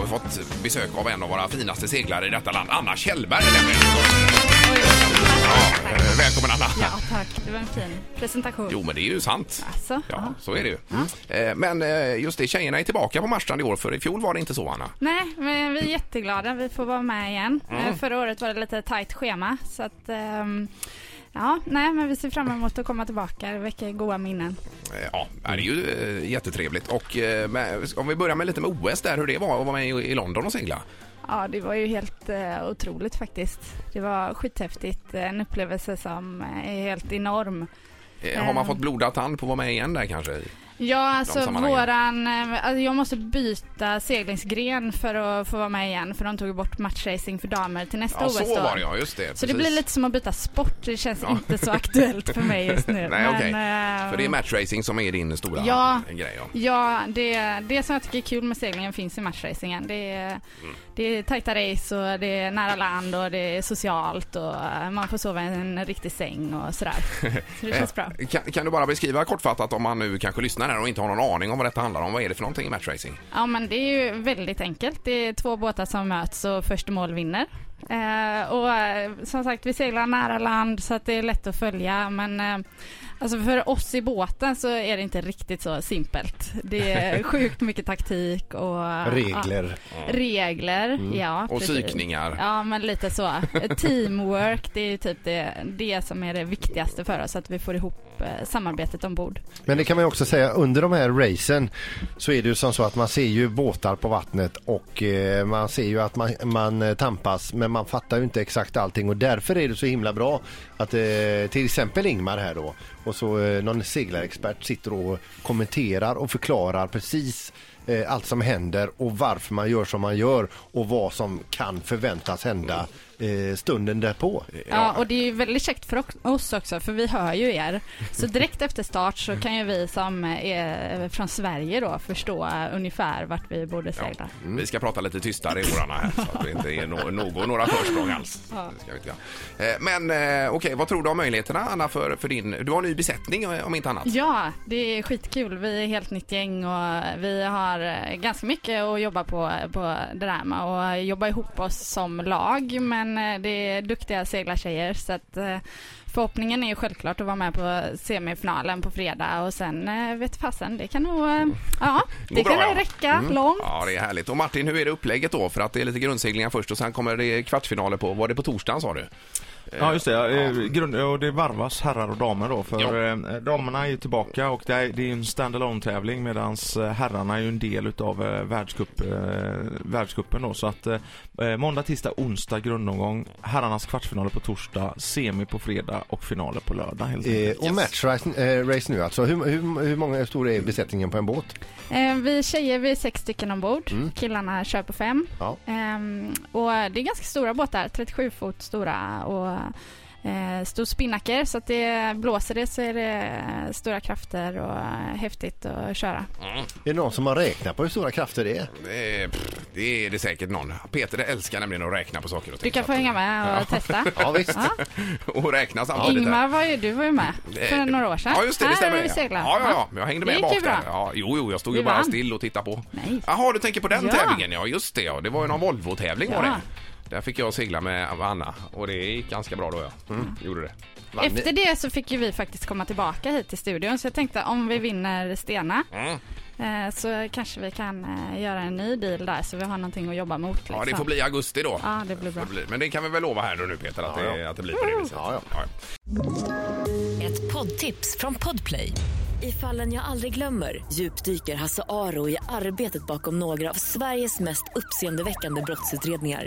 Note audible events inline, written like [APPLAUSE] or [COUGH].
har fått besök av en av våra finaste seglare i detta land, Anna Kjellberg. Ja, eh, välkommen Anna. Ja, tack. Det var en fin presentation. Jo, men det är ju sant. Alltså, Ja, ja. så är det ju. Eh, Men eh, just det, tjejerna är tillbaka på Marstrand i år, för i fjol var det inte så, Anna. Nej, men vi är jätteglada. Vi får vara med igen. Mm. Förra året var det lite tajt schema. Så att, ehm, ja, nej, men vi ser fram emot att komma tillbaka. Det väcker goda minnen. Eh, Ja, det är ju eh, jättetrevligt. Och eh, om vi börjar med lite med OS där, hur det var att vara med i i London och segla. Ja, det var ju helt eh, otroligt faktiskt. Det var skithäftigt. En upplevelse som eh, är helt enorm. Eh, Har man Eh. fått blodad tand på att vara med igen där kanske? Ja, alltså våran... eh, Alltså jag måste byta seglingsgren för att få vara med igen. För de tog bort matchracing för damer till nästa Ja, OS så då. var det ja, just det. Så det blir lite som att byta sport. Det känns Ja. inte så aktuellt för mig just nu. [LAUGHS] Nej, okej. eh, För det är matchracing som är din stora Ja. grej. Ja. Ja, det, det som jag tycker är kul med seglingen finns i matchracingen. Det är, Mm. det är tajta race och det är nära land och det är socialt och eh, man får sova i en riktig säng och sådär. [LAUGHS] Så det känns bra. Kan, kan du bara beskriva kortfattat om man nu kanske lyssnar här och inte har någon aning om vad detta handlar om. Vad är det för någonting i matchracing? Ja men det är ju väldigt enkelt. Det är två båtar som möts och första mål vinner. Eh, och eh, som sagt vi seglar nära land så att det är lätt att följa men eh, alltså för oss i båten så är det inte riktigt så simpelt. Det är [LAUGHS] sjukt mycket taktik och Regler. Ja, regler, ja Och precis. psykningar. Ja men lite så. Teamwork det är typ det, det som är det viktigaste för oss att vi får ihop eh, samarbetet ombord. Men det kan man ju också säga under de här racen så är det ju som så att man ser ju båtar på vattnet och eh, man ser ju att man, man eh, tampas men man fattar ju inte exakt allting och därför är det så himla bra att till exempel Ingmar här då och så eh, någon seglarexpert sitter och kommenterar och förklarar precis eh, allt som händer och varför man gör som man gör och vad som kan förväntas hända eh, stunden därpå. Ja, och det är ju väldigt käckt för oss också, för vi hör ju er. Så direkt efter start så kan ju vi som är från Sverige då förstå ungefär vart vi borde segla. Mm. Vi ska prata lite tystare i årarna här så att det inte är no någon, några försprång alls. Ja. Eh, Men eh, okej, vad tror du om möjligheterna Anna för, för din... Du har ny besättning eh, om inte annat. Ja, det är skitkul. Vi är helt nytt gäng och vi har eh, ganska mycket att jobba på, på det där med och jobba ihop oss som lag. Men eh, det är duktiga seglartjejer så att eh, förhoppningen är ju självklart att vara med på semifinalen på fredag och sen eh, vet fasen, det kan nog, eh, ja, det bra, kan ja. räcka Mm. långt. Ja, det är härligt. Och Martin, hur är det upplägget då? För att det är lite grundseglingar först och sen kommer det kvartsfinaler på... Var det på torsdagen sa du? Ja just det, Ja. ja. grund, och det varvas herrar och damer då för Ja. eh, damerna är ju tillbaka och det är, det är en standalone tävling medan herrarna är ju en del utav eh, världscup, eh, världscupen då så att eh, måndag, tisdag, onsdag grundomgång, herrarnas kvartsfinaler på torsdag, semi på fredag och finaler på lördag helt Eh, enkelt. och matchrace eh, race nu alltså, hur, hur, hur många hur stor är besättningen på en båt? Eh, vi tjejer vi är sex stycken ombord. Mm. Killarna kör på fem. Ja. Ehm, och det är ganska stora båtar, 37 fot stora och eh, stor spinnaker så att det blåser det så är det stora krafter och eh, häftigt att köra. Mm. Är det någon som har räknat på hur stora krafter det är? Det är, pff, det är det säkert någon. Peter älskar nämligen att räkna på saker och Du ting. kan så få hänga med och testa. [LAUGHS] Ja visst. Ja. Och räkna samtidigt. Ingmar var ju, du var ju med för Eh, några år sedan. Ja, just det. Det Här stämmer. seglat. Ja, ja, ja. Jag hängde med Det bak där. Ja, jo, jo, jag stod ju bara vann. still och tittade på. Nej. Jaha, du tänker på den Ja. tävlingen? Ja, just det. Ja. Det var ju någon Volvo-tävling var Ja. det. Där fick jag segla med Anna och det gick ganska bra då, ja. Mm. Gjorde det. Vann ni? Efter det så fick ju vi faktiskt komma tillbaka hit till studion så jag tänkte om vi vinner Stena Mm. eh, så kanske vi kan eh, göra en ny deal där så vi har någonting att jobba mot. Liksom. Ja, det får bli augusti då. Ja, det blir bra. Men det kan vi väl lova här nu Peter, att, Ja, det, ja. att det blir på det viset. Ja, ja. Ett poddtips från Podplay. I fallen jag aldrig glömmer djupdyker Hasse Aro i arbetet bakom några av Sveriges mest uppseendeväckande brottsutredningar.